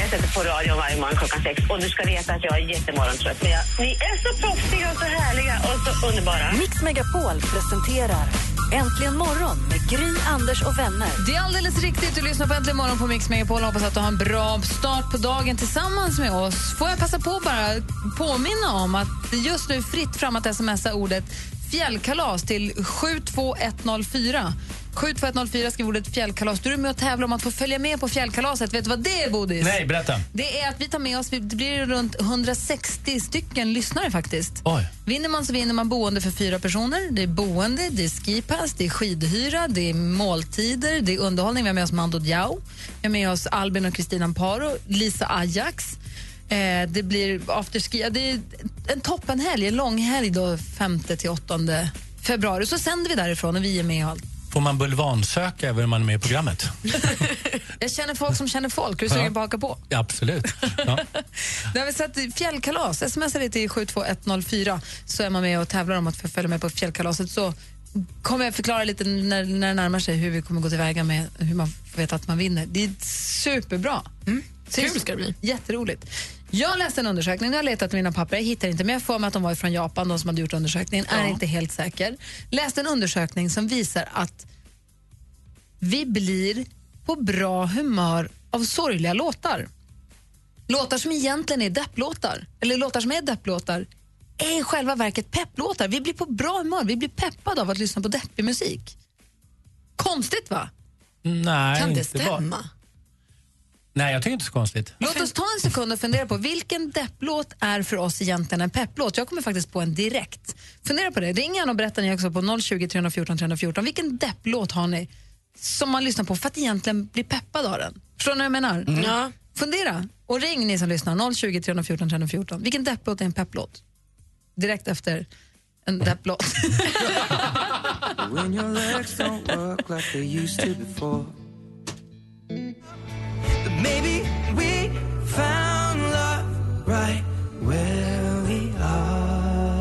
Jag sätter på radion varje morgon klockan sex och du ska veta att jag är jättemorgontrött. Men jag, ni är så proffsiga och så härliga och så underbara. Mix Megapol presenterar Äntligen morgon med Gry, Anders och vänner. Det är alldeles riktigt. Du lyssnar på Äntligen morgon på Mix Megapol. Hoppas att du har en bra start på dagen tillsammans med oss. Får jag passa på bara påminna om att det just nu är fritt fram att smsa ordet fjällkalas till 72104. 72104 skriver ordet fjällkalas. Du är med och tävlar om att få följa med på fjällkalaset. Vet du vad det är, Bodis? Nej, berätta. Det är att vi tar med oss, det blir runt 160 stycken lyssnare faktiskt. Oj. Vinner man så vinner man boende för fyra personer. Det är boende, det är skipass, det är skidhyra, det är måltider, det är underhållning. Vi har med oss Mando Diao, vi har med oss Albin och Kristina Amparo, Lisa Ajax. Eh, det blir afterski. Ja, det är en toppenhelg, en lång helg då 5 till 8 februari. Så sänder vi därifrån och vi är med och allt. Får man bulvansöka även om man är med i programmet? Jag känner folk som känner folk. Är du sugen på att haka på? Ja, absolut. Ja. Har vi satt fjällkalas. Smsa det till 72104 så är man med och tävlar om att få följa med på fjällkalaset. Så kommer jag förklara lite när, när det närmar sig hur vi kommer gå tillväga med hur man veta att man vinner. Det är superbra. Mm. Kul ska det bli. Jätteroligt. Jag läste en undersökning, jag har letat mina papper, jag hittar inte, men jag får mig att de var från Japan, de som hade gjort undersökningen, är inte helt säker. Läste en undersökning som visar att vi blir på bra humör av sorgliga låtar. Låtar som egentligen är depplåtar, eller låtar som är depplåtar, är i själva verket pepplåtar. Vi blir på bra humör, vi blir peppade av att lyssna på deppig musik. Konstigt va? Nej, Kan det inte bara- stämma? Nej, jag tycker inte så konstigt. Låt oss ta en sekund och fundera på vilken depplåt är för oss egentligen en pepplåt. Jag kommer faktiskt på en direkt. Fundera på det. Ring gärna och berätta ni också på 020 314 314. Vilken depplåt har ni som man lyssnar på för att egentligen bli peppad av den? Förstår ni vad jag menar? Ja. Fundera och ring ni som lyssnar. 020 314 314. Vilken depplåt är en pepplåt? Direkt efter en depplåt.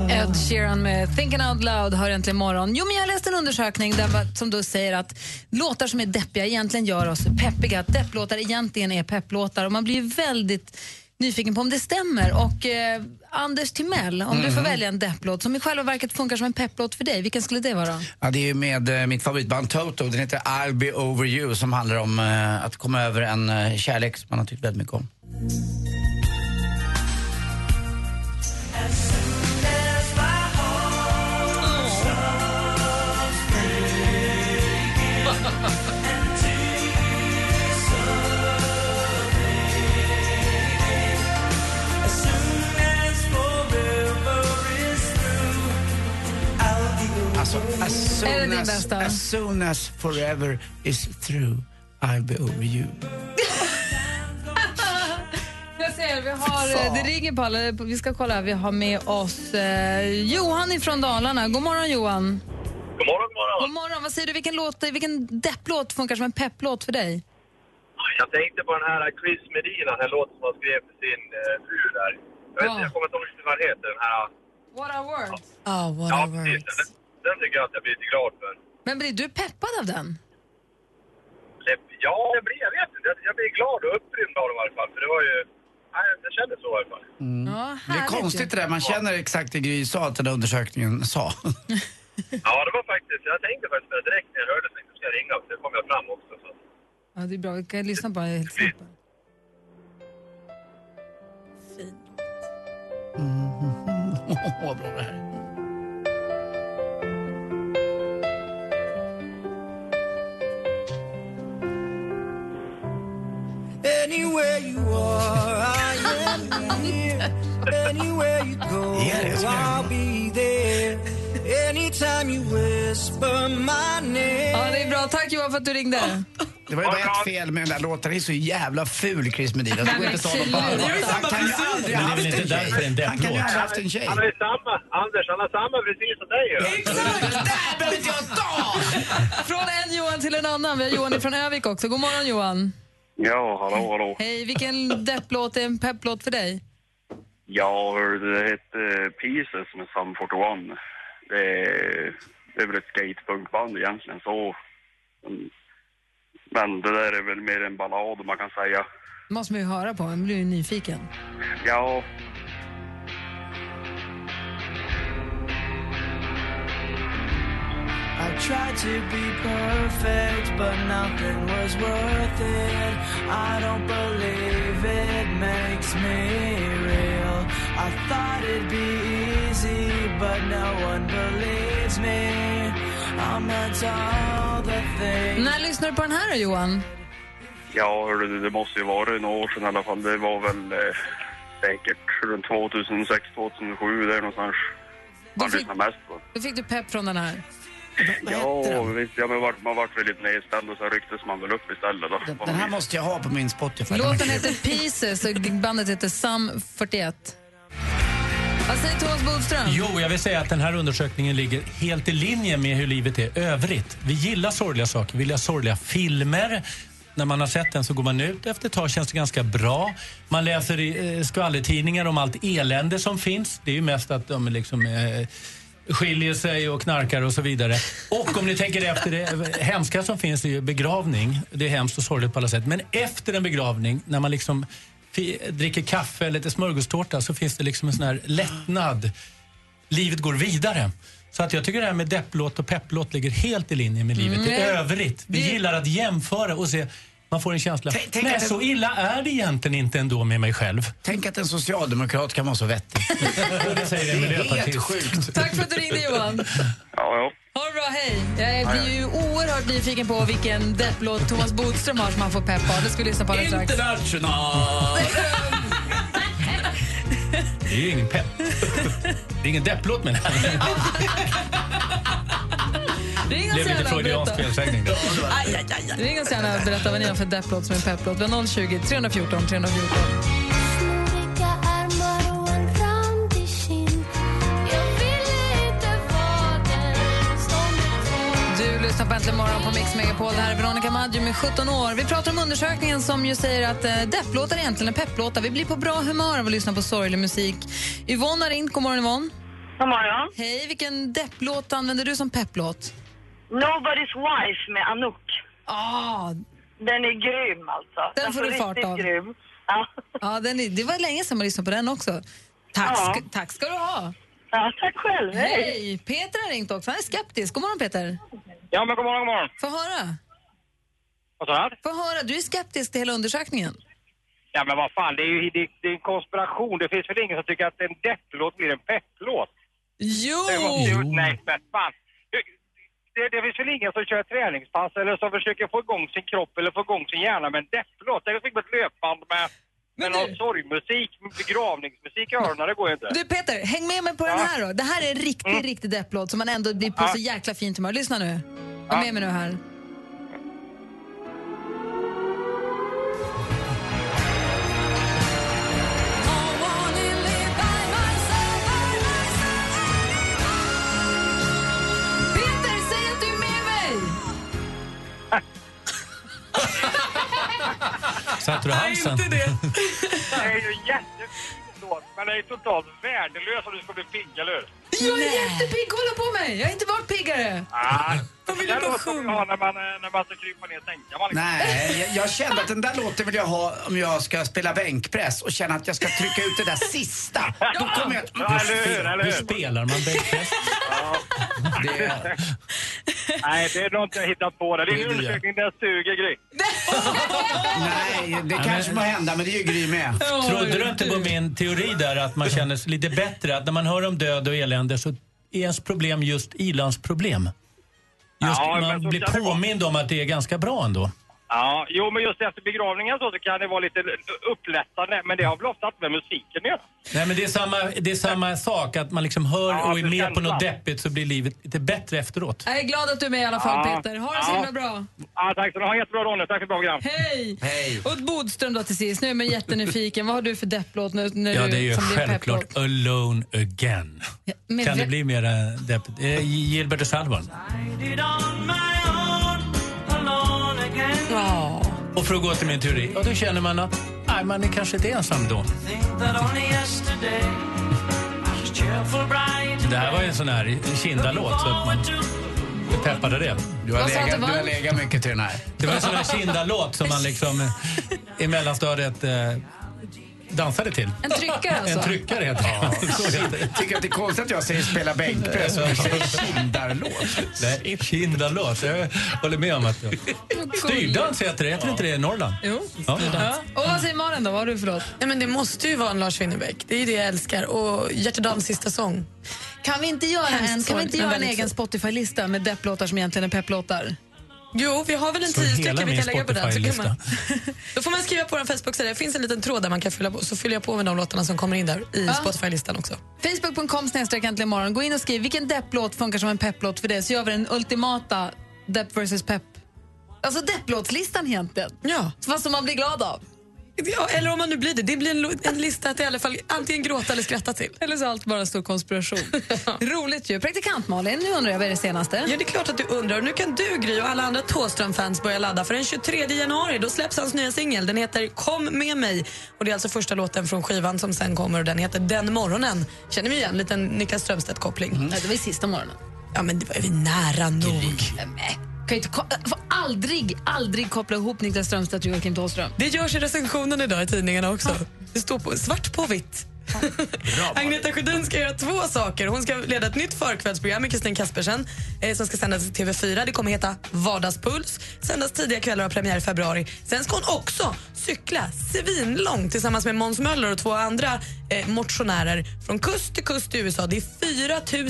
Ed Sheeran med Thinking Out Loud hör äntligen morgon. Jo, men jag läste en undersökning där, som då säger att låtar som är deppiga egentligen gör oss peppiga. Att depplåtar egentligen är pepplåtar och man blir ju väldigt nyfiken på om det stämmer. Och eh, Anders Timell, om du får välja en depplåt som i själva verket funkar som en pepplåt för dig, vilken skulle det vara? Ja, det är ju med eh, mitt favoritband Toto. Den heter I'll be over you som handlar om eh, att komma över en eh, kärlek som man har tyckt väldigt mycket om. As Är det soon din as, bästa? as soon as forever is through, I'll be over you. Jag ser, vi har, eh, det ringer på alla, vi ska kolla, vi har med oss eh, Johan ifrån Dalarna. God morgon Johan. God morgon, god morgon. God morgon, vad säger du, vilken, låt, vilken depplåt funkar som en pepplåt för dig? Jag tänkte på den här Chris Medina, den här låten som han skrev till sin uh, fru där. Jag, vet, Ja. inte, jag kommer inte ihåg vad den heter. Den här... What are words? Oh, what Ja, a precis. words. Den, den tycker jag att jag blir lite glad för. Men blir du peppad av den? Ja, det blir, jag vet inte. Jag, jag blir glad och upprymd av det i alla fall. För det var ju... Nej, jag kände så i alla fall. Ja, Mm. Det är konstigt det där, man känner exakt det Gry sa att den där undersökningen sa. Ja, det var faktiskt... Jag tänkte faktiskt på det direkt när jag hörde det. Tänkte, ska jag ringa? Så det kom jag fram också. Så. Ja, det är bra, vi kan lyssna på det helt snabbt. Åh, vad bra det här Anywhere you are, I am here. Anywhere you go, I'll be there. Anytime you whisper my name. Ja, det är bra. Tack Johan för att du ringde. Det var ju bara ett fel med den där låten. Den är så jävla ful, Chris Medina. Det går inte att ta honom på allvar. Han kan ju aldrig ha haft en tjej. Han kan ju depplåt? aldrig ha haft en tjej. Han har samma, Anders, han har samma frisyr som dig ju. Det där behöver inte jag ta! Från en Johan till en annan. Vi har Johan från Övik också. God morgon Johan. Ja, hallå, hallå. Hej, vilken depplåt är en pepplåt för dig? Ja, det hette Pieces med Sum 41. Det är, det är väl ett skatepunkband egentligen så. Men det där är väl mer en ballad man kan säga. måste man ju höra på, man blir ju nyfiken. Ja, tried to be perfect, but nothing was worth it. I don't believe it makes me real. I thought it'd be easy, but no one believes me. I'm into all the things. När lyssnar du på den här då Johan? ja du, det måste ju vara några år sedan i alla fall. Det var väl eh, säkert runt 2006, 2007 där någonstans. Man fick- lyssnar mest på. Då fick du pepp från den här. Ja, visst, ja men vart- man vart väl lite nedställd och så rycktes man väl upp istället då. Den, den här måste jag ha på min Spotify. Låten heter Pieces och bandet heter Sum 41. Vad säger Thomas Bodström? Jo, jag vill säga att den här undersökningen ligger helt i linje med hur livet är övrigt. Vi gillar sorgliga saker, vi gillar sorgliga filmer. När man har sett den så går man ut. Efter ett tag känns det ganska bra. Man läser i eh, skvallertidningar om allt elände som finns. Det är ju mest att de liksom eh, skiljer sig och knarkar och så vidare. Och om ni tänker efter, det hemska som finns är ju begravning. Det är hemskt och sorgligt på alla sätt. Men efter en begravning, när man liksom dricker kaffe eller lite smörgåstårta så finns det liksom en sån här lättnad. Livet går vidare. Så att jag tycker det här med depplåt och pepplåt ligger helt i linje med livet i Nej. övrigt. Vi gillar att jämföra och se man får en känsla. Tänk- tänk Nej, så illa är det egentligen inte ändå med mig själv. Tänk att en socialdemokrat kan vara så vettig. Det säger en Det är helt miljöpartist. sjukt. Tack för att du ringde Johan. Ja, ja. Ha det bra, hej. Jag blir ju oerhört nyfiken på vilken depplåt Thomas Bodström har som han får pepp av. Det ska vi lyssna på alldeles strax. International! Det är ju ingen pepp. Det är ingen depplåt menar jag. Ring Det oss gärna och berätta. Ring oss gärna och berätta vad ni har för depplåt som är pepplåt. Vi har 020 314 314. Du lyssnar på Äntligen morgon på Mix Megapol. Det här är Veronica Maggio med 17 år. Vi pratar om undersökningen som ju säger att eh, depplåtar är egentligen är pepplåtar. Vi blir på bra humör av att lyssna på sorglig musik. Yvonne har ringt. God morgon Yvonne. God morgon. Hej, vilken depplåt använder du som pepplåt? Nobody's Wife med Anouk. Ah, Den är grym alltså. Den får är du fart av. Grym. Ja. ja, den är, det var länge sedan man lyssnade på den också. Tack, Ja. ska, tack ska du ha. ja, tack själv. Hej. Hej! Peter har ringt också. Han är skeptisk. God morgon Peter. Ja, men god morgon, god morgon. Få höra. Vad sa du? Få höra. Du är skeptisk till hela undersökningen. Ja, men vad fan, det är ju det, det är en konspiration. Det finns väl ingen som tycker att en depplåt blir en pepplåt? Jo! Det måste ju, nej, men fan. Det, det finns väl ingen som kör träningspass eller som försöker få igång sin kropp eller få igång sin hjärna med en depplåt. Det är liksom ett löpband med, med Men någon sorgmusik, begravningsmusik i öronen. Det går ju inte. Du Peter, häng med mig på den Ja. här då. Det här är en riktig, Mm. riktig depplåt som man ändå blir på Ja. så jäkla fint humör. Lyssna nu. Var Ja. med mig nu här. Satte du halsen? Det är ju jättefin låt, men den är totalt värdelös om du ska bli pigg, eller hur? Jag är jättepigg, kolla på mig! Jag har inte varit piggare. Ah, vill den bara sjunga. ha när man, eh, när man ska krypa ner och sänka. Man liksom. Nej, jag, jag kände att den där låten vill jag ha om jag ska spela bänkpress och känna att jag ska trycka ut det där sista. Då kommer jag att... Ja, eller hur, eller Hur hur? spelar man bänkpress? Det, Nej, det är något jag hittat på. Det är Det är en undersökning där jag suger Gry. nej, det kanske må hända, men det är ju Gry med. Trodde du inte på min teori där att man känner sig lite bättre? Att när man hör om död och elände så är ens problem just ilandsproblem. Just Ja, man blir påmind om att det är ganska bra ändå. Ja, jo men just efter begravningen så, så kan det vara lite upplättande, men det har väl ofta med musiken att göra. Nej, men det är, samma, det är samma sak, att man liksom hör Ja, och är med på något deppigt så blir livet lite bättre efteråt. Jag är glad att du är med i alla fall Ja. Peter. Ha det så Ja. himla bra. Ja, tack så du ha en jättebra nu. Tack för ett bra program. Hej! Hej! Och Bodström då till sist. Nu är man jättenyfiken. Vad har du för depplåt nu? När Ja, det är ju självklart? Alone Again. men kan det bli mer deppigt? Eh, Gilbert och Sullivan. Ja. Och för att gå till min teori, ja, då känner man att nej, man är kanske inte ensam då. Det här var ju en sån här Kinda-låt, så att man peppade det. Du har, legat, du har legat mycket till den här. Det var en sån här Kinda-låt som man liksom i mellanstadiet eh, dansade till. En tryckare alltså? En tryckare heter det. Tycker att det är konstigt att jag säger spela bänkpress och du säger kindarlåt. Nej, Kinda-låt. Jag håller med om att... Styrdans heter det, heter inte det i Norrland? Jo. Ja. Ja. Och vad säger Malin då? Vad har du för låt? Nej, men det måste ju vara en Lars Winnerbäck. Det är ju det jag älskar. Och Dams sista sång. Kan vi inte göra en, kan vi inte göra en egen. Spotify-lista med depplåtar som egentligen är pepplåtar? Jo, vi har väl en Så tio stycken vi kan lägga på den. Så kan man, då får man skriva på vår Facebook-sida. Det finns en liten tråd där man kan fylla på. Så fyller jag på med de låtarna som kommer in där i Ja. Spotify-listan också. Facebook.com snedstreck äntligen morgon. Gå in och skriv vilken depplåt funkar som en pepplåt för det så gör vi den ultimata depp versus pepp. Alltså depplåtslistan egentligen. Ja. Vad som man blir glad av. ja. Eller om man nu blir det. Det blir en, en lista att i alla fall antingen gråta eller skratta till. Eller så allt bara en stor konspiration. Roligt ju. Praktikant Malin, nu undrar jag vad är det senaste? Ja, det är klart att du undrar. Nu kan du, Gry, och alla andra Thåström-fans börja ladda. För den 23 januari då släpps hans nya singel. Den heter Kom med mig. Och Det är alltså första låten från skivan som sen kommer. och Den heter Den morgonen. Känner vi igen? En liten Niklas Strömstedt-koppling. Nej, det var ju sista morgonen. Ja, men det var ju nära nog. Kan inte, jag får aldrig, aldrig koppla ihop Niklas Strömstedt och Joakim Thåström. Det görs i recensionen idag i tidningarna också. Det står på, svart på vitt. Agneta Sjödin ska göra två saker. Hon ska leda ett nytt förkvällsprogram med Kristin Kaspersen eh, som ska sändas i TV4. Det kommer heta Vardagspuls. Sändas tidiga kvällar och har premiär i februari. Sen ska hon också cykla svinlångt tillsammans med Måns Möller och två andra eh, motionärer från kust till kust i USA. Det är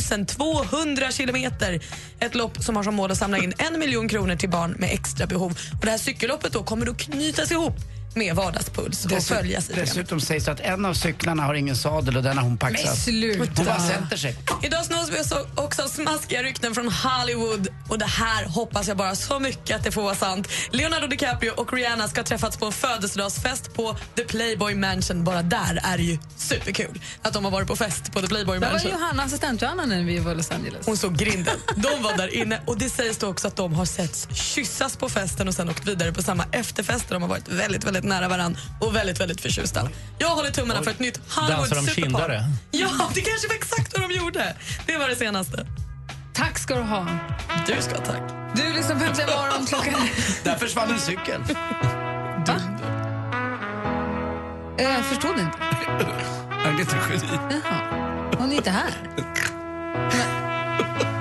4 200 kilometer. Ett lopp som har som mål att samla in en miljon kronor till barn med extra behov. Och det här cykelloppet då kommer att knytas ihop med Vardagspuls och Dessutom, följas i programmet. dessutom sägs det att en av cyklarna har ingen sadel och den har hon paxat. Men sluta. Hon bara sätter sig. Idag snås vi också- av smaskiga rykten från Hollywood. Och det här hoppas jag bara så mycket att det får vara sant. Leonardo DiCaprio och Rihanna ska ha träffats på en födelsedagsfest på The Playboy Mansion. Bara där är det ju superkul att de har varit på fest på The Playboy Där var Mansion. Johanna, assistent Johanna när vi var i Los Angeles. Hon såg grinden. De var där inne och det sägs då också att de har setts kyssas på festen och sen åkt vidare på samma efterfest. De har varit väldigt, väldigt nära varann och väldigt, väldigt förtjusta. Jag håller tummarna för ett nytt Hollywood Dansar de superpar. kindare? Ja, det kanske var exakt vad de gjorde. Det var det senaste. Tack ska du ha. Du ska ha tack. Du lyssnar på Äntligen morgon klockan... Där försvann en cykel. Eh, Jag förstod inte. Agneta Sjödin. Jaha. Hon är inte här. Omi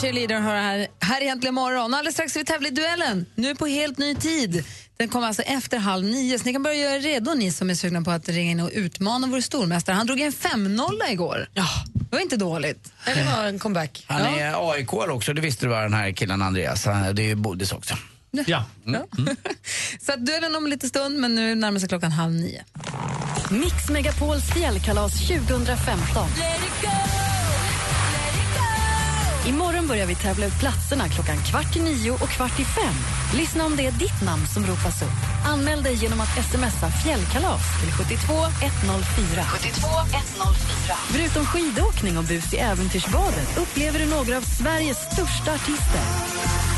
Cheerleader hör här, här är Äntligen morgon. Alldeles strax ska vi tävla i duellen. Nu på helt ny tid. Den kommer alltså efter halv nio, så ni kan börja göra er redo ni som är sugna på att ringa in och utmana vår stormästare. Han drog en 5-0 igår. Ja. Det var inte dåligt. Det var en comeback. Han är aik också, det visste du var den här killen Andreas. Det är ju Bodis också. Ja. Så att duellen om en liten stund, men nu närmar sig klockan halv nio. Mix Megapols fjällkalas 2015. Imorgon börjar vi tävla ut platserna klockan kvart i nio och kvart i fem. Lyssna om det är ditt namn som ropas upp. Anmäl dig genom att smsa fjällkalas till 72104. 72104. Förutom skidåkning och bus i äventyrsbadet upplever du några av Sveriges största artister.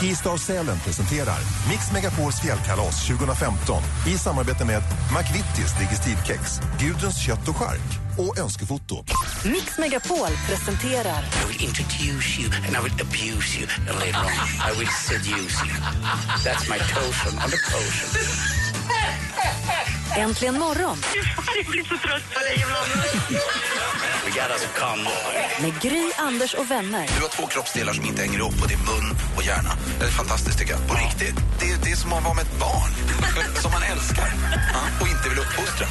Skistar Sälen presenterar Mix Megapols fjällkalas 2015 i samarbete med McVittys Digestivkex, Gudruns kött och chark och Önskefoto. Mix Megapol presenterar I will introduce you and I will abuse you and later on I will seduce you. That's my totion on the potion. Äntligen morgon Jag blir så trött på dig ibland. Med Gry, Anders och vänner. Du har två kroppsdelar som inte hänger ihop och det är mun och hjärna. Det är fantastiskt tycker jag. På riktigt. Det är, det är som att vara med ett barn. som man älskar. Och inte vill uppfostra.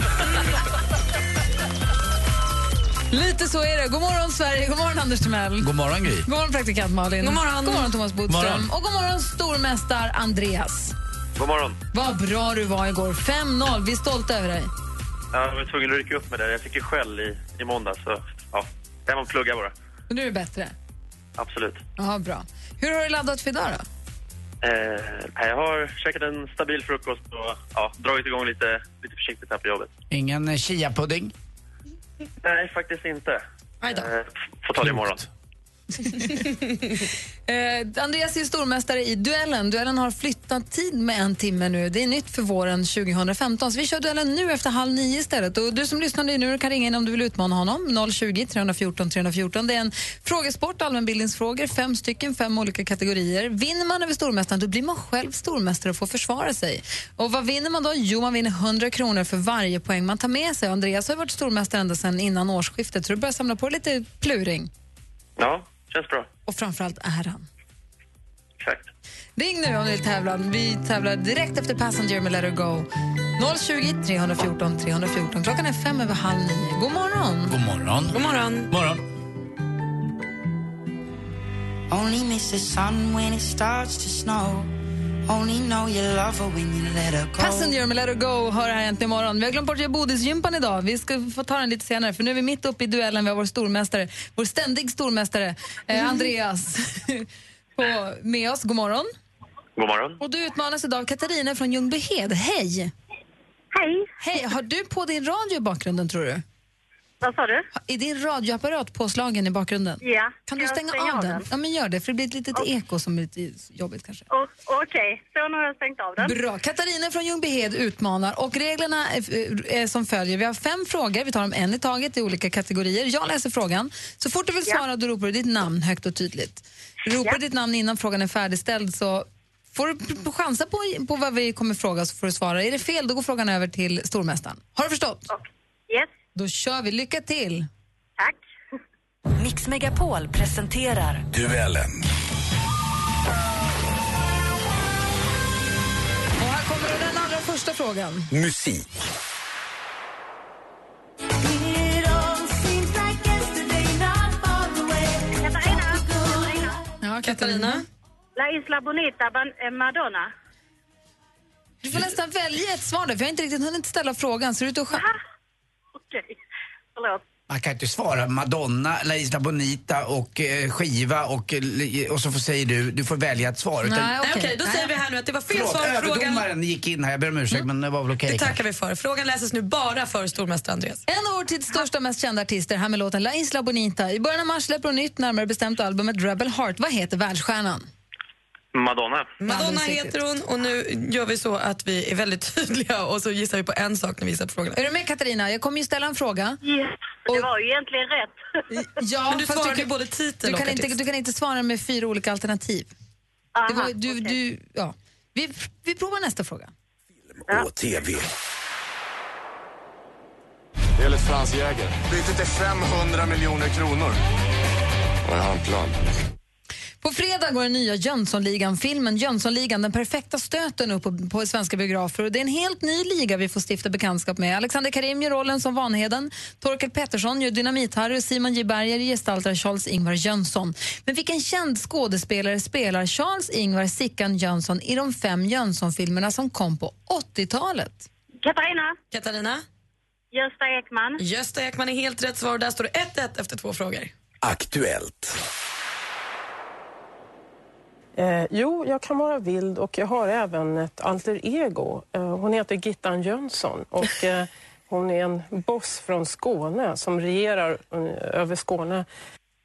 Lite så är det. God morgon, Sverige. God morgon, Anders Timell. God morgon, Gry. God morgon, praktikant Malin. God morgon. God morgon, Thomas Bodström. Morgon. Och god morgon, stormästar Andreas. God morgon. Vad bra du var igår. 5-0. Vi är stolta över dig. Jag var tvungen att rycka upp med det. Jag fick ju skäll i, i måndag så ja, det var plugga bara. Och nu är det bättre. Absolut. Ja, bra. Hur har du laddat för idag då? Eh, jag har käkat en stabil frukost och ja, dragit igång lite, lite försiktigt här på jobbet. Ingen chia-pudding? Nej, faktiskt inte. Eh, får ta det imorgon. Eh, Andreas är stormästare i duellen. Duellen har flyttat tid med en timme nu. Det är nytt för våren 2015. Så vi kör duellen nu efter halv nio istället. Och du som lyssnar nu kan ringa in om du vill utmana honom. 020 314 314. Det är en frågesport, allmänbildningsfrågor, fem stycken, fem olika kategorier. Vinner man över stormästaren då blir man själv stormästare och får försvara sig. Och vad vinner man då? Jo, man vinner 100 kronor för varje poäng man tar med sig. Andreas har varit stormästare ända sedan innan årsskiftet så du börjar samla på lite pluring. Ja, känns bra. Och framförallt äran. Exakt. Ring nu om du vill tävla. Vi tävlar direkt efter Passenger med Let Her Go. 020 314 314. Klockan är fem över halv nio. God morgon! God morgon. God morgon. Morgon. Only miss the sun when it starts to snow. Passenger med Let Her Go hör här äntligen imorgon. Vi har glömt bort att bodisgympan idag. Vi ska få ta den lite senare för nu är vi mitt uppe i duellen. Vi har vår stormästare, vår ständig stormästare, eh, Andreas, på, med oss. God morgon. God morgon. Och du utmanas idag av Katarina från Ljungbyhed. Hej! Hej. Hej! Har du på din radio i bakgrunden tror du? Vad sa du? Är din radioapparat påslagen i bakgrunden? Ja. Kan du stänga av den? Ja, men gör det, för det blir ett litet Och- eko som är lite jobbigt kanske. Okej, så nu har jag stängt av den. Bra. Katarina från Ljungbyhed utmanar och reglerna är, är som följer. Vi har fem frågor, vi tar dem en i taget i olika kategorier. Jag läser frågan. Så fort du vill Ja. svara då ropar du ditt namn högt och tydligt. Ropar du ditt namn innan frågan är färdigställd så får du chansa på, på vad vi kommer fråga så får du svara. Är det fel då går frågan över till stormästaren. Har du förstått? Yes. Då kör vi. Lycka till! Tack. Mix Megapol presenterar Duellen. Och här kommer den allra första frågan. Musik. Katarina. Ja, Katarina. La Isla Bonita, eh, Madonna. Du får nästan välja ett svar där, för jag har inte riktigt hunnit ställa frågan. Så du ut och Okej, förlåt. Man kan inte svara Madonna, La Isla Bonita och eh, skiva och, eh, och så får, säger du, du får välja ett svar. Utan- Nej, okej, då säger vi här nu att det var fel Förlåt, svar. Frågan, överdomaren gick in här, jag ber om ursäkt men det var väl okej. det tackar vi för. Frågan läses nu bara för stormästare Andreas. En av vår tids största och mest kända artister här med låten La Isla Bonita. I början av mars släpper hon nytt, närmare bestämt albumet Rebel Heart. Vad heter världsstjärnan? Madonna. Madonna heter hon och nu gör vi så att vi är väldigt tydliga och så gissar vi på en sak när vi gissar på frågorna. Är du med Katarina? Jag kommer ju ställa en fråga. Yes. Det var ju egentligen rätt. Ja, Men du svarade kan- ju både titel du och kan, inte, artist. du kan inte svara med fyra olika alternativ. Det var, Aha, du, okej. du, ja. vi, vi provar nästa fråga. Och TV. Enligt Frans Jäger. Bytet är 500 miljoner kronor. Och jag har en plan. På fredag går den nya Jönssonligan-filmen Jönssonligan, den perfekta stöten upp på, på svenska biografer. Och det är en helt ny liga vi får stifta bekantskap med. Alexander Karim gör rollen som Vanheden, Torkel Pettersson gör Dynamit-Harry och Simon J. Berger gestaltar Charles-Ingvar Jönsson. Men vilken känd skådespelare spelar Charles-Ingvar Sickan Jönsson i de fem Jönsson-filmerna som kom på 80-talet? Katarina. Katarina? Gösta Ekman. Gösta Ekman är helt rätt svar. Där står det 1-1 efter två frågor. Aktuellt. Eh, jo, jag kan vara vild och jag har även ett alter ego. Eh, hon heter Gittan Jönsson och eh, hon är en boss från Skåne som regerar eh, över Skåne.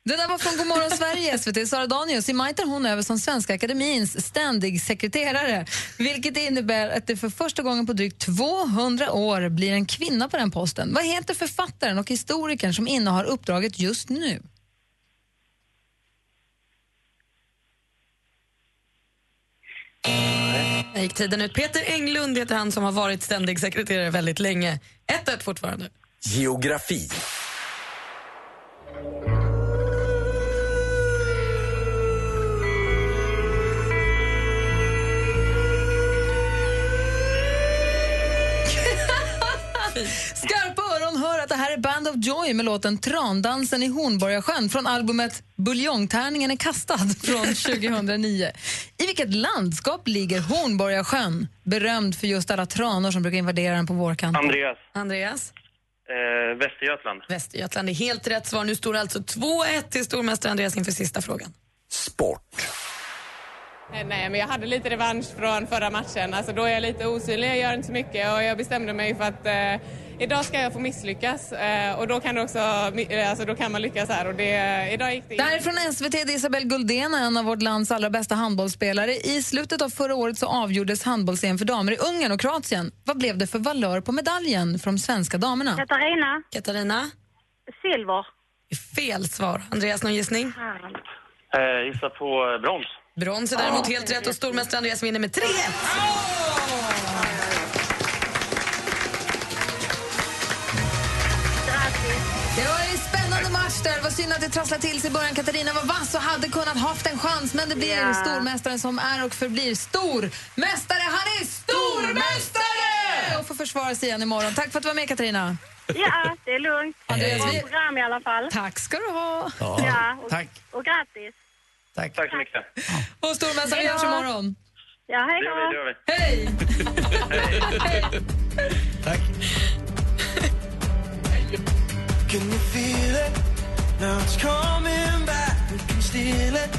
Det där var från Godmorgon Sverige, SVT. Sara Danius. I maj tar hon över som Svenska Akademins ständig sekreterare. Vilket innebär att det för första gången på drygt 200 år blir en kvinna på den posten. Vad heter författaren och historikern som innehar uppdraget just nu? Där gick tiden ut. Peter Englund heter han som har varit ständig sekreterare väldigt länge. 1-1 fortfarande. Geografi. Skarpa att det här är Band of Joy med låten Trandansen i Hornborgasjön från albumet Buljongtärningen är kastad från 2009. I vilket landskap ligger Hornborgasjön? Berömd för just alla tranor som brukar invadera den på vårkanten. Andreas. Andreas? Eh, Västergötland. Västergötland är helt rätt svar. Nu står det alltså 2-1 till stormästare Andreas inför sista frågan. Eh, Nej, men jag hade lite revansch från förra matchen. Alltså, då är jag lite osynlig, jag gör inte så mycket och jag bestämde mig för att eh, idag ska jag få misslyckas eh, och då kan, det också, eh, alltså, då kan man lyckas här och det, idag gick det Det här är från SVT, det är Isabel Guldén, en av vårt lands allra bästa handbollsspelare. I slutet av förra året så avgjordes handbolls för damer i Ungern och Kroatien. Vad blev det för valör på medaljen för de svenska damerna? Katarina. Katarina? Silver. Fel svar. Andreas, någon gissning? Eh, gissa på eh, brons. Brons är däremot helt rätt och stormästare Andreas vinner med 3-1. Var synd att det trasslade till sig i början. Katarina var vass och hade kunnat haft en chans, men det blir Ja. stormästaren som är och förblir stor. Mästare, han är stormästare! Och får försvara sig igen imorgon. Tack för att du var med, Katarina. Ja, det är lugnt. Andreas, Bra vi- program i alla fall. Tack ska du ha. Ja, och, Tack. och grattis. Tack. Tack så mycket. Och stormästare, vi Hej hörs då. imorgon. Ja, hej Det gör vi, det då. gör vi. Hej! Tack. Can you feel it? Now it's coming back. We can steal it.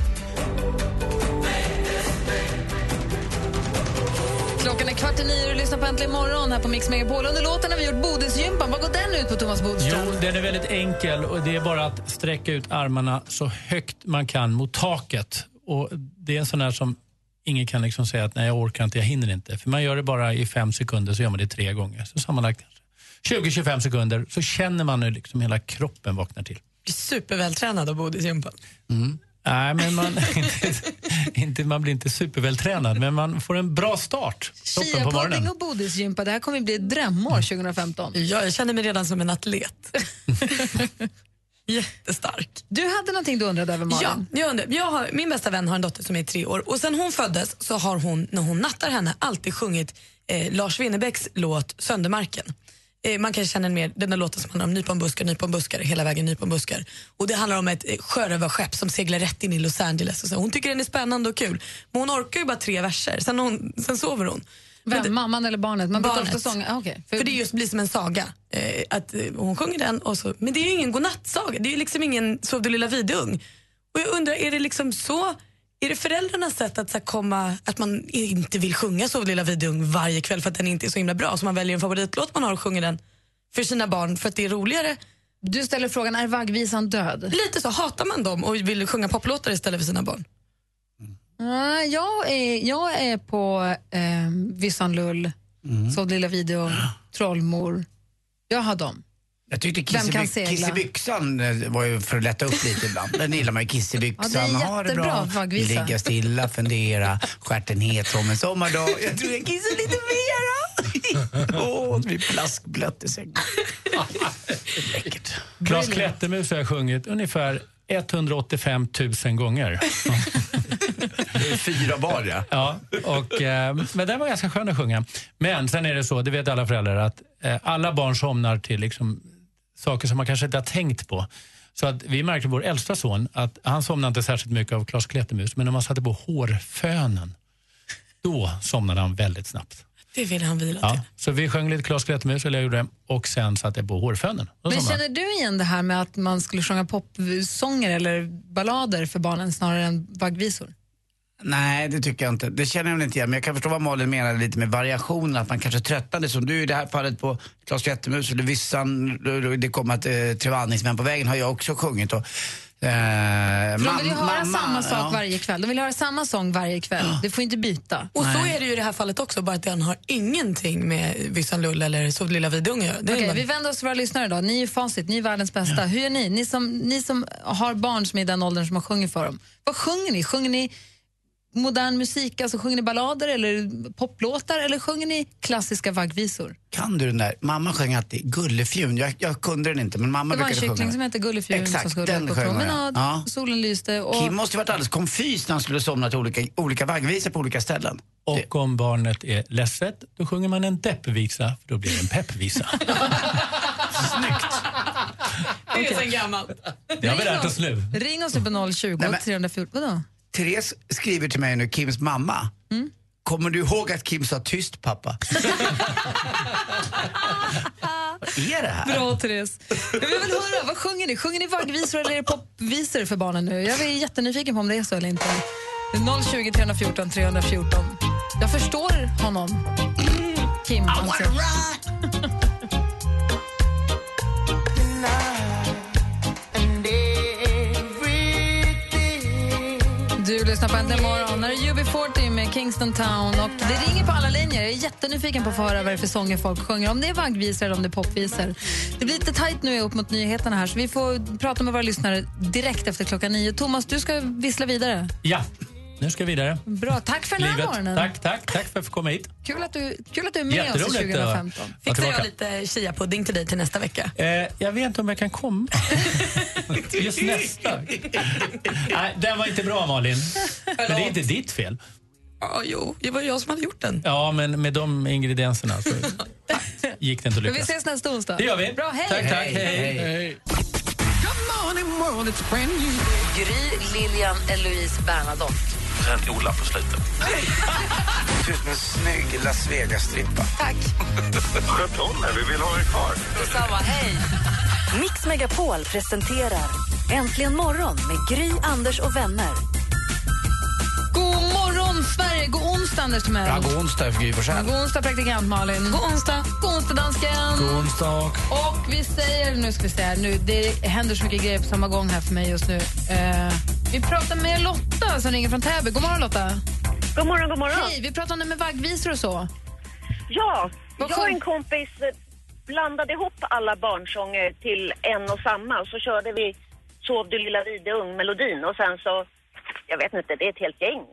Klockan är kvart i nio och lyssnar på Äntligen morgon här på Mix Megapol. Under låten har vi gjort Bodisgympan. Vad går den ut på, Thomas Bodström? Jo, den är väldigt enkel och det är bara att sträcka ut armarna så högt man kan mot taket. Och Det är en sån här som ingen kan liksom säga att nej jag orkar inte, jag hinner inte. För man gör det bara i fem sekunder så gör man det tre gånger. Så sammanlagt 20-25 sekunder så känner man hur liksom hela kroppen vaknar till. Supervältränad av bodisgympan. Nej, men man, inte, inte, man blir inte supervältränad men man får en bra start. Morgonen. och bodisgympa. Det här kommer bli ett drömår 2015. Ja, jag känner mig redan som en atlet. Jättestark. Du hade någonting du undrade över, Malin. Ja, jag undrar, jag har, min bästa vän har en dotter som är tre år och sen hon föddes så har hon, när hon nattar henne, alltid sjungit eh, Lars Winnerbäcks låt Söndermarken. Eh, man kanske känner mer den där låten som handlar om nyponbuskar, nyponbuskar, hela vägen nyponbuskar. Och det handlar om ett eh, sjörövarskepp som seglar rätt in i Los Angeles. Och så. Hon tycker den är spännande och kul. Men hon orkar ju bara tre verser, sen, hon, sen sover hon. Vem, Men mamman eller barnet? Man Barnet. sånga. ah, okej. För, det just blir som en saga. Eh, att eh, Hon sjunger den, och så, men det är ju ingen godnattsaga. Det är ju liksom ingen Sov du lilla vidung. Och jag undrar, är det liksom så? Är det föräldrarnas sätt att, så komma, att man inte vill sjunga Sov lilla vidung varje kväll för att den inte är så himla bra? Så man väljer en favoritlåt man har och sjunger den för sina barn för att det är roligare? Du ställer frågan, är vaggvisan död? Lite så. Hatar man dem och vill sjunga poplåtar istället för sina barn? Ah, jag, är, jag är på eh, Vissan Lull, Mm. Så lilla video, Trollmor. Jag har dem. Jag tyckte kan Kiss segla? Kiss i byxan eh, var ju för att lätta upp lite ibland. Den gillar man ju. Kiss i byxan, Ja, det är ha det bra. vaggvisa. Ligga stilla, fundera, stjärten het som en sommardag. Jag tror jag kissar lite mera. Åh, det blir plaskblött i sängen. Läckert. Klas Klättermus har jag sjungit ungefär 185 000 gånger. Det är fyra bar, ja. ja och, eh, men den var ganska skön att sjunga. Men sen är det så, det vet alla föräldrar, att eh, alla barn somnar till liksom, saker som man kanske inte har tänkt på. Så att vi märkte vår äldsta son att han somnade inte särskilt mycket av Klas Klättermus, men om man satte på hårfönen, då somnade han väldigt snabbt. Det vill han vila Ja, så vi sjöng lite Klas Klättermus, eller jag gjorde det, och sen satte jag på hårfönen. Men känner du igen det här med att man skulle sjunga popsånger eller ballader för barnen snarare än vaggvisor? Nej, det tycker jag inte. Det känner jag väl inte igen. Men jag kan förstå vad Malin menar lite med variationen. Att man kanske tröttnade, som du i det här fallet på Klas Klättermus eller Vissan, det kom att eh, Tre vandringsmän på vägen har jag också sjungit. Och, eh, de vill ju höra mamma, samma sak ja. varje kväll. De vill höra samma sång varje kväll. Du får inte byta. Och så är det ju i det här fallet också, bara att den har ingenting med Vissan Lull eller du lilla vidung att göra. Det är Okej, bara- vi vänder oss till våra lyssnare idag. Ni är facit, ni är världens bästa. Hur gör ni? Ni som, ni som har barn som är i den åldern som man sjunger för dem. Vad sjunger ni? Sjunger ni modern musik? Alltså sjunger ni ballader eller poplåtar eller sjunger ni klassiska vaggvisor? Kan du den där? Mamma sjöng alltid Gullefjun. Jag, jag kunde den inte men mamma Det var en brukade sjunga kyckling som hette Gullefjun Exakt, som skulle den på promenad, Ja. solen lyste och... Kim måste ju varit alldeles konfys när han skulle somna till olika, olika vaggvisor på olika ställen. Och om barnet är ledset, då sjunger man en deppvisa, för då blir det en peppvisa. Det är sen gammalt. Det har vi lärt oss nu. Ring oss på 020 Nej, men- 314. Vadå? Therese skriver till mig nu, Kims mamma. Mm. Kommer du ihåg att Kim sa tyst pappa? Vad är det här? Bra Therese. Jag vill väl höra, vad sjunger ni? Sjunger ni vaggvisor eller är det popvisor för barnen nu? Jag är jättenyfiken på om det är så eller inte. 020 314 314. Jag förstår honom. Kim alltså. Du lyssnar på Äntligen morgon. Här är UB40 med Kingston Town. Och det ringer på alla linjer. Jag är jättenyfiken på att få höra vad det är för sånger folk sjunger. Om det är vaggvisor eller om det är popvisor. Det blir lite tajt nu upp mot nyheterna här så vi får prata med våra lyssnare direkt efter klockan nio. Thomas, du ska vissla vidare. Ja, nu ska vi vidare. Bra, tack för den här Livet. morgonen. Tack, tack, tack för att jag fick komma hit. Kul att du, kul att du är med oss i Jätteroligt att 2015. vara Fixar jag lite chia-pudding till dig till nästa vecka? Eh, jag vet inte om jag kan komma. Just nästa. Nej, den var inte bra Malin. Men det är inte ditt fel. Ja, jo, det var jag som hade gjort den. Ja, men med de ingredienserna så gick det inte att Men vi lyckas. ses nästa onsdag. Det gör vi. Bra, hej! Tack, tack. Hej. hej. Gry, Lilian, Eloise, Bernadotte. Sen Ola på slutet. ser ut som en snygg Las Vegas-strippa. Tack. Sköt om er, vi vill ha er kvar. Detsamma, hej. Mix Megapol presenterar Äntligen morgon med Gry, Anders och vänner. God morgon, Sverige! God onsdag, Anders Timell. Ja, god onsdag Gry Forssell. God onsdag, praktikant Malin. God onsdag. God onsdag, dansken. God onsdag. Och vi säger, nu ska vi här, nu, det händer så mycket grejer på samma gång här för mig just nu. Eh, vi pratar med Lotta som ringer från Täby. God morgon Lotta. God morgon, god morgon. Hej, vi pratar om det med vaggvisor och så. Ja, Vad jag och en kompis eh, blandade ihop alla barnsånger till en och samma och så körde vi Sov du lilla videung-melodin och sen så, jag vet inte, det är ett helt gäng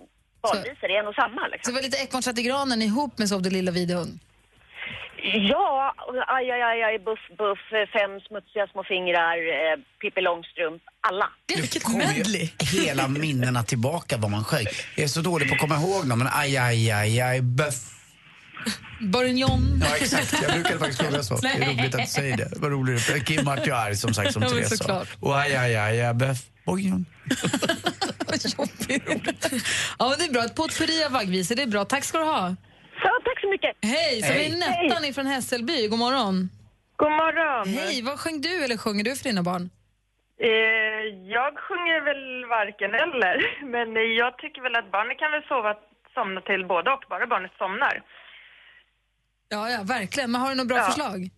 barnvisor i en och samma Så liksom. det var lite Eckmon i granen ihop med Sov du lilla videung. Ja, aj, aj, aj, aj, buff, buff, eh, fem smutsiga små fingrar, eh, Pippi Långstrump, alla. Vilket kommer ju hela minnena tillbaka vad man sjöng. Jag är så dålig på att komma ihåg dem, men aj, aj, aj, aj, böff. Bourignon. Ja, exakt. Jag brukade faktiskt sjunga så. Det är roligt att du säger det. Vad roligt. Kim vart ju arg som sagt, som Therese sa. Och aj, aj, aj, aj, böff. Bourguignon. Ja, men det är bra. Ett potpurri av vaggvisor, det är bra. Tack ska du ha. Så, tack så mycket. Hej, så Hej. vi är Nettan ifrån Hässelby. God morgon. God morgon. Hej, vad sjöng du eller sjunger du för dina barn? Eh, jag sjunger väl varken eller, men jag tycker väl att barnet kan väl sova, somna till både och, bara barnet somnar. Ja, ja, verkligen. Men har du några bra Ja. förslag?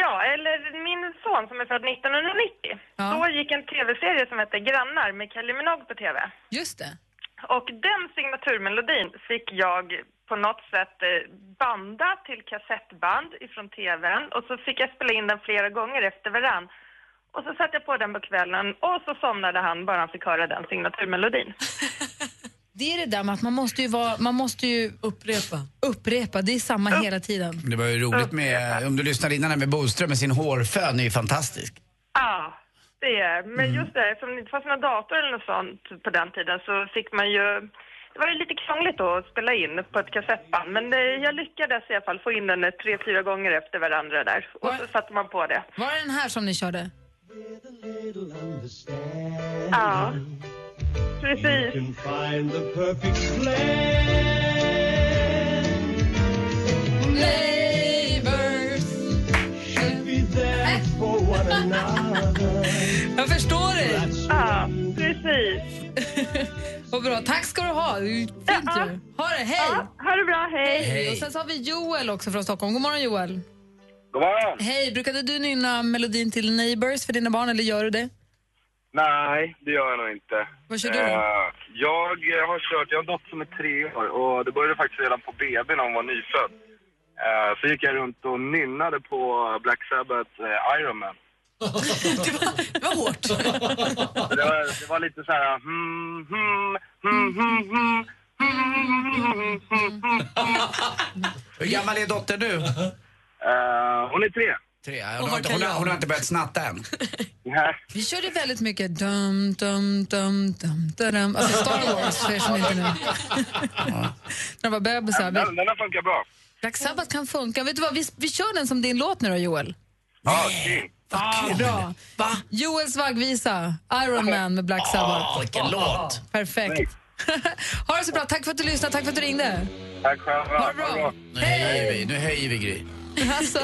Ja, eller min son som är född 1990. Då gick en tv-serie som hette Grannar med Kylie Minogue på tv. Just det. Och den signaturmelodin fick jag på något sätt eh, banda till kassettband ifrån tvn och så fick jag spela in den flera gånger efter varann. Och så satte jag på den på kvällen och så somnade han bara han fick höra den signaturmelodin. Det är det där med att man måste ju, vara, man måste ju upprepa. upprepa. Det är samma hela tiden. Det var ju roligt med, om du lyssnade innan här med Boström med sin hårfön, är ju fantastisk. Ja, det är Men just det, eftersom det inte fanns någon dator eller något sånt på den tiden så fick man ju... Det var ju lite krångligt då att spela in på ett kassettband, men eh, jag lyckades i alla fall få in den tre, fyra gånger efter varandra där. Och så satte man på det. Var det den här som ni körde? Ja, precis. Neighbors Jag förstår det. Ja, precis. Vad bra. Tack ska du ha. Det är ju Fint ju. Ha det. Hej. ha det bra. Hej. Hej. Och sen så har vi Joel också från Stockholm. God morgon Joel. God morgon. Hej. Brukade du nynna melodin till Neighbors för dina barn eller gör du det? Nej, det gör jag nog inte. Vad kör du då? Eh, jag eh, har kört, jag har en dotter som är tre år och det började faktiskt redan på BB när hon var nyfödd. Eh, så gick jag runt och nynnade på Black Sabbath uh, Iron Man. Det var hårt. Så det, var, det var lite så här hmm, hmm, hmm, hmm, hmm, Hur gammal är dottern nu? Eh, hon är tre. Tre, Och hon, har vad inte, kan hon, har, jag? hon har inte börjat snatta än. Nej. Vi körde väldigt mycket dum, dum, dum, dum, dum, dum. Alltså Star Wars, för er som inte nu. När de var bebisar. Den, den har funkat bra. Black Sabbath kan funka. Vet du vad, vi, vi kör den som din låt nu då, Joel. Ja, kul. Ah, bra. Joels vaggvisa, Iron Man med Black Sabbath. Åh, vilken låt! Perfekt. ha det så bra. Tack för att du lyssnade, tack för att du ringde. Tack själva. Ha det bra. Nu höjer vi, nu höjer vi Gry. Alltså,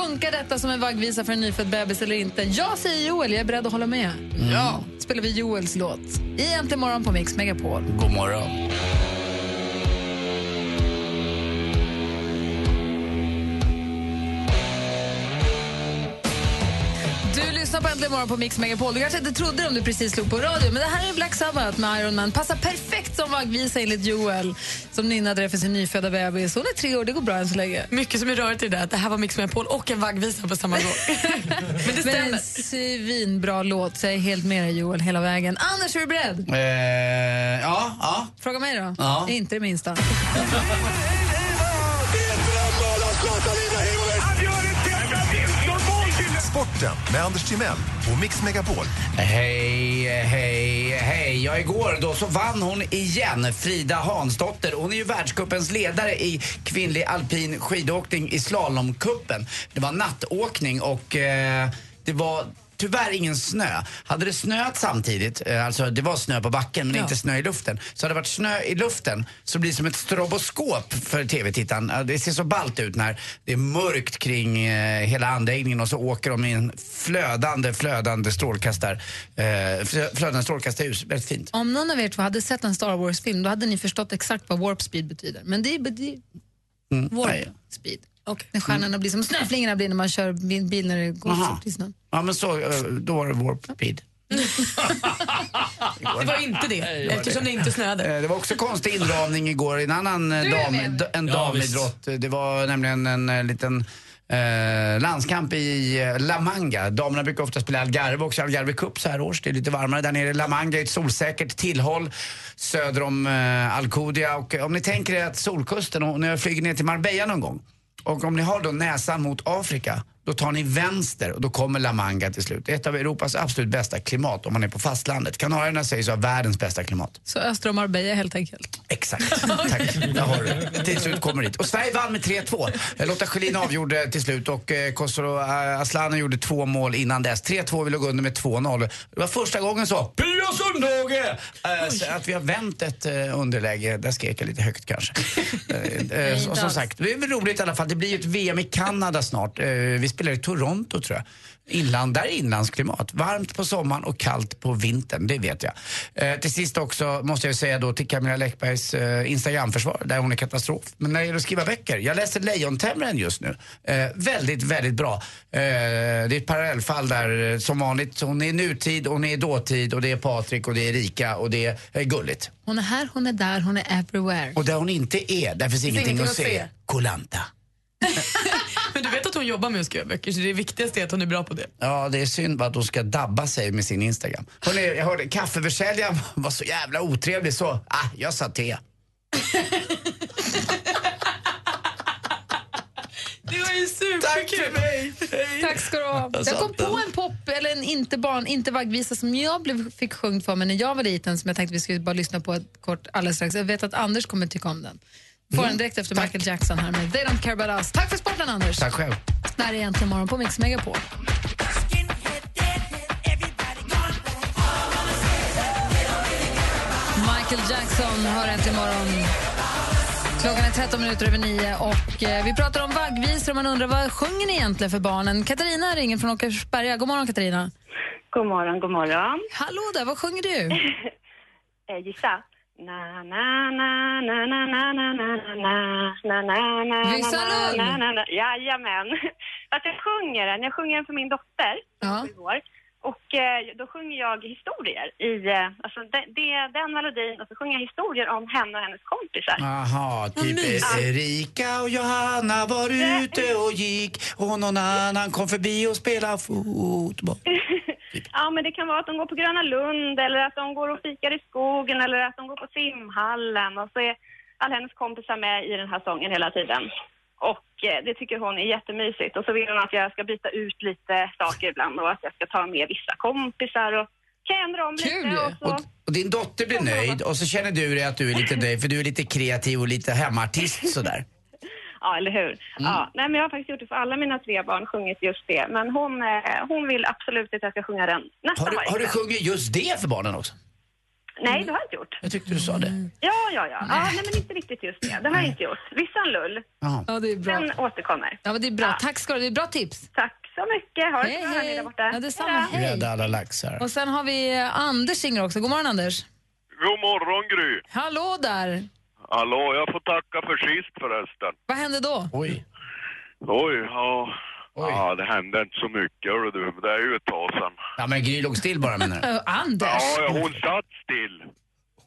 funkar detta som en vaggvisa för en nyfödd bebis eller inte? Jag säger Joel, jag är beredd att hålla med. Ja. spelar vi Joels låt. I Äntligen morgon på Mix Megapol. God morgon. Lyssnar på Äntligen morgon på Mix Megapol. Du kanske inte trodde det om du precis slog på radio, men det här är Black Sabbath med Iron Man. Passar perfekt som vaggvisa enligt Joel, som nynnade det för sin nyfödda bebis. Hon är tre år, det går bra än så länge. Mycket som är rörigt i det att det här var Mix Megapol och en vaggvisa på samma gång. Men det Men stämmer. en svinbra låt, så jag är helt med dig Joel hela vägen. Anders, är du beredd? Eh, ja, ja. Fråga mig då. Ja. Inte det minsta. Sporten med Anders Timell och Mix Megapol. Hej, hej, hej. Ja, igår då så vann hon igen, Frida Hansdotter. Hon är ju världscupens ledare i kvinnlig alpin skidåkning i slalomkuppen. Det var nattåkning och eh, det var Tyvärr ingen snö. Hade det snöat samtidigt, eh, alltså det var snö på backen men Ja. inte snö i luften. Så hade det varit snö i luften så blir det som ett stroboskop för tv-tittaren. Det ser så ballt ut när det är mörkt kring eh, hela anläggningen och så åker de i en flödande, flödande strålkastar, eh, flö- flödande strålkastarljus. Väldigt fint. Om någon av er två hade sett en Star Wars-film då hade ni förstått exakt vad warp speed betyder. Men det är, det Mm. warp Nej. Speed. När stjärnorna blir som snöflingorna blir när man kör bil, när det går Aha. fort i snön. Ja men så, eh, då var det warp speed. Det var inte det, eftersom det inte snöade. Eh, Det var också konstig inramning igår i en annan eh, dam, en Ja, damidrott. Det var nämligen en liten eh, landskamp i La Manga. Damerna brukar ofta spela Algarve också, Algarve Cup så här års. Det är lite varmare där nere. La Manga är ett solsäkert tillhåll söder om eh, Alcudia. Och om ni tänker er att Solkusten, och när jag flyger ner till Marbella någon gång och om ni har då näsan mot Afrika, då tar ni vänster och då kommer La Manga till slut. Det är ett av Europas absolut bästa klimat om man är på fastlandet. Kanarierna sägs ha världens bästa klimat. Så öster om Marbella helt enkelt. Exakt. Tack. Där har du. Till slut kommer dit. Och Sverige vann med 3-2. Eh, Lotta Schelin avgjorde till slut och eh, Khosrow eh, Asllani gjorde två mål innan dess. 3-2, vi låg under med 2-0. Det var första gången så, Pia Sundhage! Att vi har vänt ett underläge. Där skrek jag lite högt kanske. Inte som sagt, det är väl roligt i alla fall. Det blir ju ett VM i Kanada snart. Vi spelar i Toronto tror jag. Inland, där är inlandsklimat. Varmt på sommaren och kallt på vintern, det vet jag. Eh, till sist också måste jag säga då till Camilla Läckbergs eh, Instagramförsvar, där hon är katastrof. Men när det gäller att skriva böcker, jag läser Lejontämjaren just nu. Eh, väldigt, väldigt bra. Eh, det är ett parallellfall där, eh, som vanligt, hon är nutid, hon är dåtid och det är Patrik och det är Rika och det är gulligt. Hon är här, hon är där, hon är everywhere. Och där hon inte är, där finns ingenting att se. Kolanta. Men du vet att hon jobbar med att skriva böcker så det viktigaste är att hon är bra på det. Ja, det är synd bara att hon ska dabba sig med sin Instagram. Hörrni, jag hörde kaffeförsäljaren var så jävla otrevlig så, ah, jag sa te. Det var ju superkul. mig. Tack ska du ha. Jag kom på en pop, eller en inte barn, inte vaggvisa som jag blev, fick sjungit för mig när jag var liten som jag tänkte vi skulle bara lyssna på ett kort alldeles strax. Jag vet att Anders kommer tycka om den. Får den direkt efter Michael Jackson här med They Don't Care About Us. Tack för sporten Anders. Tack själv. Det här är Äntligen morgon på Mix Megapol. Michael Jackson hör Äntligen morgon. Klockan är 13 minuter över nio och eh, vi pratar om vaggvisor och man undrar vad sjunger ni egentligen för barnen? Katarina ringer från Åkersberga. God morgon Katarina. God morgon, god morgon. Hallå där, vad sjunger du? Eh, gissa. Na, na, na, na, na, na, na, na, na, na, na, na, na, Visalund. na, na, na. Jajamän. Att jag sjunger den, jag sjunger den för min dotter, sju år. Och eh, då sjunger jag historier i, eh, alltså det, det, den melodin och så sjunger jag historier om henne och hennes kompisar. Aha, typ mysigt. eh, Erika och Johanna var ute och gick och någon annan kom förbi och spelade fotboll. Ja, men det kan vara att de går på Gröna Lund eller att de går och fikar i skogen eller att de går på simhallen och så är alla hennes kompisar med i den här sången hela tiden. Och eh, det tycker hon är jättemysigt. Och så vill hon att jag ska byta ut lite saker ibland och att jag ska ta med vissa kompisar och kan jag ändra om lite. Och så... Och, och din dotter blir nöjd och så känner du dig att du är lite nöjd för du är lite kreativ och lite hemmaartist sådär. Ja, eller hur? Mm. Ja, nej, men jag har faktiskt gjort det för alla mina tre barn, sjungit just det. Men hon, eh, hon vill absolut att jag ska sjunga den nästan Har du, har du sjungit just det för barnen också? Nej, det har jag inte gjort. Jag tyckte du sa det. Ja, ja, ja. ja nej, men inte riktigt just det. Det har jag inte gjort. Vissan lull. Ja, det är bra. Den återkommer. Ja, men det är bra. Tack ska du. Det är bra tips. Tack så mycket. Ha det Hej, bra hej. hej. där borta. Ja, detsamma. Hej. Rädda alla laxar. Och sen har vi eh, Anders ringer också. God morgon Anders. God morgon Gry. Hallå där. Hallå, jag får tacka för sist förresten. Vad hände då? Oj. Oj, ja. Ja, det hände inte så mycket hörru du. Det är ju ett tag sedan. Ja men Gry låg still bara menar du? Anders. Ja, ja, hon satt still.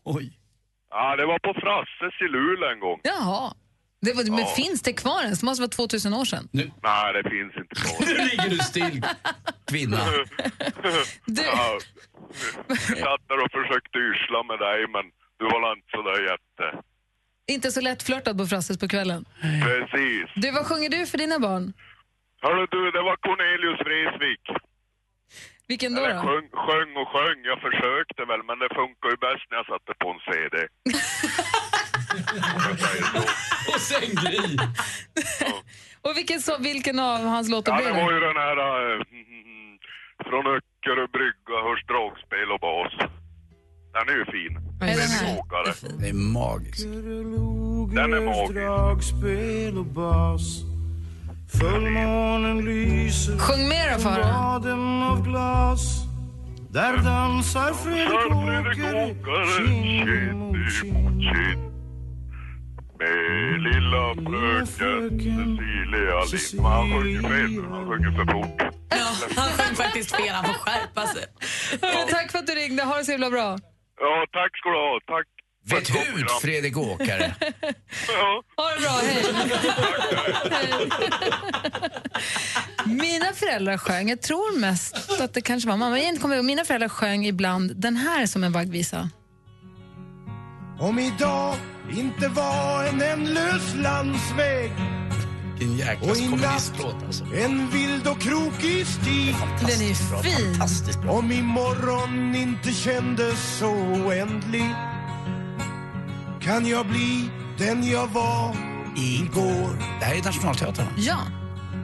Oj. Ja, det var på Frasses i Luleå en gång. Jaha. Det var, Men Ja. finns det kvar ens? Det måste vara 2000 år sedan. Nej, det finns inte kvar. Nu ligger du still, kvinna. Du... Ja, jag satt där och försökte yrsla med dig, men du var inte så där jätte... Inte så lätt flörtad på Frasses på kvällen. Precis. Du, vad sjunger du för dina barn? Hörru du, det var Cornelius Vreeswijk. Vilken då? Eller då? sjöng, sjöng och sjöng. Jag försökte väl, men det funkar ju bäst när jag satte på en CD. och sen Gry. Och vilken, så, vilken av hans låtar Ja, blir det var det? ju den här... eh, från Öckerö brygga hörs dragspel och bas. Den är ju fin. Är den här? Det är magiskt. Den är magisk. Fullmånen lyser Sjung mer då, glas Där dansar Fredrik Åkare kind mot kind Med lilla fröken Cecilia Lindman. Han sjunger fel. Han sjunger för fort. Han sjöng faktiskt fel, han får skärpa sig. Hörru, Tack för att du ringde. Ha det så himla bra. Ja, tack ska du ha. Tack. Vet hut, Fredrik Åkare. Ja. Ha det bra, hej. Hej. Mina föräldrar sjöng, jag tror mest att det kanske var mamma, jag inte kommer ihåg. mina föräldrar sjöng ibland den här som en vaggvisa. Om idag inte var en ändlös landsväg Vilken jäkla Och i natt kommunistlåt alltså. En vild och krokig stig Den är fin. Fantastiskt bra. Om imorgon inte kändes så oändlig Kan jag bli den jag var igår Det här är Nationalteatern? Ja.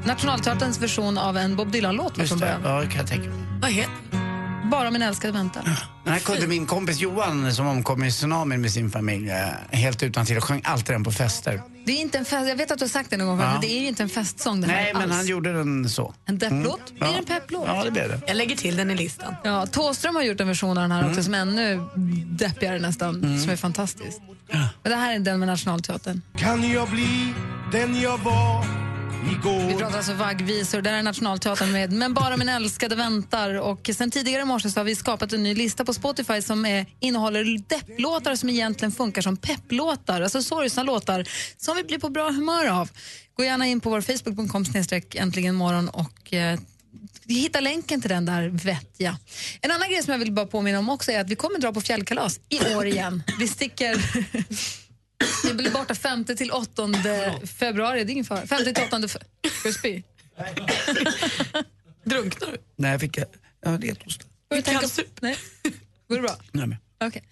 Nationalteaterns version av en Bob Dylan-låt Just det, ja, kan jag tänka mig. Vad heter Bara min älskade väntar. Den här kunde min kompis Johan som omkom i tsunamin med sin familj eh, helt utan till och sjöng alltid den på fester. Det är inte en fest, jag vet att du har sagt det någon gång, Ja. men det är ju inte en festsång det här Nej, men alls. han gjorde den så. En depplåt? Mm. Blir det Ja. en pepplåt? Ja, det blev det. Jag lägger till den i listan. Ja, Thåström har gjort en version av den här Mm. också som är ännu deppigare nästan, som är fantastisk. Men det här är den med Nationalteatern. Kan jag bli den jag var igår Vi pratar alltså vaggvisor, där är Nationalteatern med Men bara min älskade väntar. Och sen tidigare i morse så har vi skapat en ny lista på Spotify som är, innehåller depplåtar som egentligen funkar som pepplåtar, alltså sorgsna låtar som vi blir på bra humör av. Gå gärna in på vår Facebook.com äntligen morgon och eh, hitta länken till den där vettiga. En annan grej som jag vill bara påminna om också är att vi kommer dra på fjällkalas i år igen. Vi sticker vi blir borta 5 till 8 februari, det är ingen fara. 5 till 8 fe- Ska du spy? Drunknar du? Nej, jag fick... Ja, torsdag. Får jag tänka- Nej. Går det bra? Nej, men. Okej.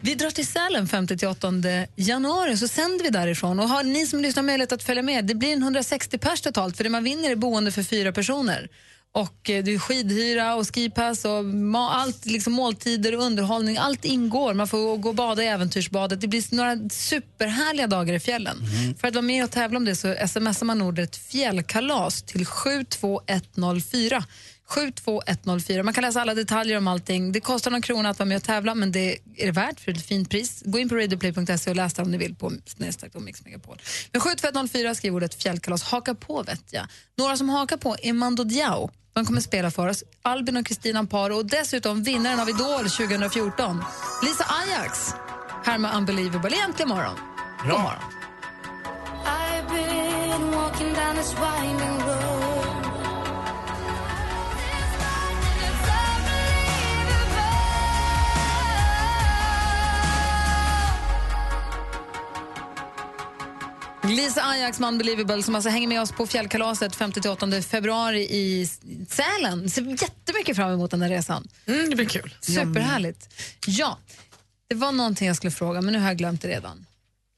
Vi drar till Sälen 5 till 8 januari, så sänder vi därifrån. Och har ni som lyssnar möjlighet att följa med, det blir en 160 pers totalt, för det man vinner är boende för fyra personer. Och eh, det är skidhyra och skipass och allt, liksom måltider och underhållning, allt ingår. Man får gå och bada i äventyrsbadet. Det blir några superhärliga dagar i fjällen. För att vara med och tävla om det så smsar man ordet fjällkalas till 72104. 72104. Man kan läsa alla detaljer om allting. Det kostar någon krona att vara med och tävla men det är det värt för ett fint pris. Gå in på radioplay.se och läs det om ni vill på snedstreck Mix Megapol. Men 72104 skriv ordet fjällkalas. Haka på vet jag. Några som hakar på är Mando Diao. De kommer spela för oss. Albin och Kristina Amparo och dessutom vinnaren av Idol 2014, Lisa Ajax. Här med Unbelievable. Äntligen morgon. God morgon. Lisa Ajax med Unbelievable som alltså hänger med oss på fjällkalaset 5-8 februari i Sälen. Ser jättemycket fram emot den där resan. Mm, det blir kul. Superhärligt. Ja, det var någonting jag skulle fråga men nu har jag glömt det redan.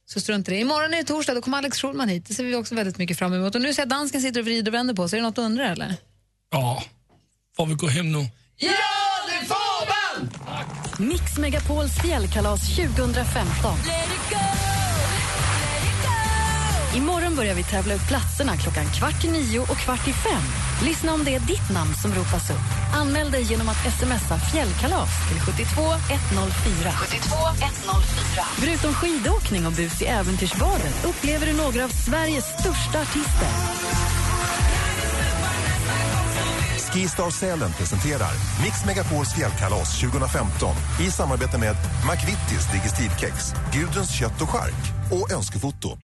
Så strunt i det. Imorgon är det torsdag, då kommer Alex Schulman hit. Det ser vi också väldigt mycket fram emot. Och nu ser jag dansken sitter och vrider och vänder på sig. Är det något du undrar eller? Ja, får vi gå hem nu? Ja, det får man! Mix Megapols fjällkalas 2015. Imorgon börjar vi tävla ut platserna klockan kvart i nio och kvart i fem. Lyssna om det är ditt namn som ropas upp. Anmäl dig genom att smsa fjällkalas till 72104. 72104. Förutom skidåkning och bus i äventyrsbadet upplever du några av Sveriges största artister. Skistar Sälen presenterar Mix Megapols fjällkalas 2015 i samarbete med McVittys Digestivkex, Gudruns kött och skark och Önskefoto.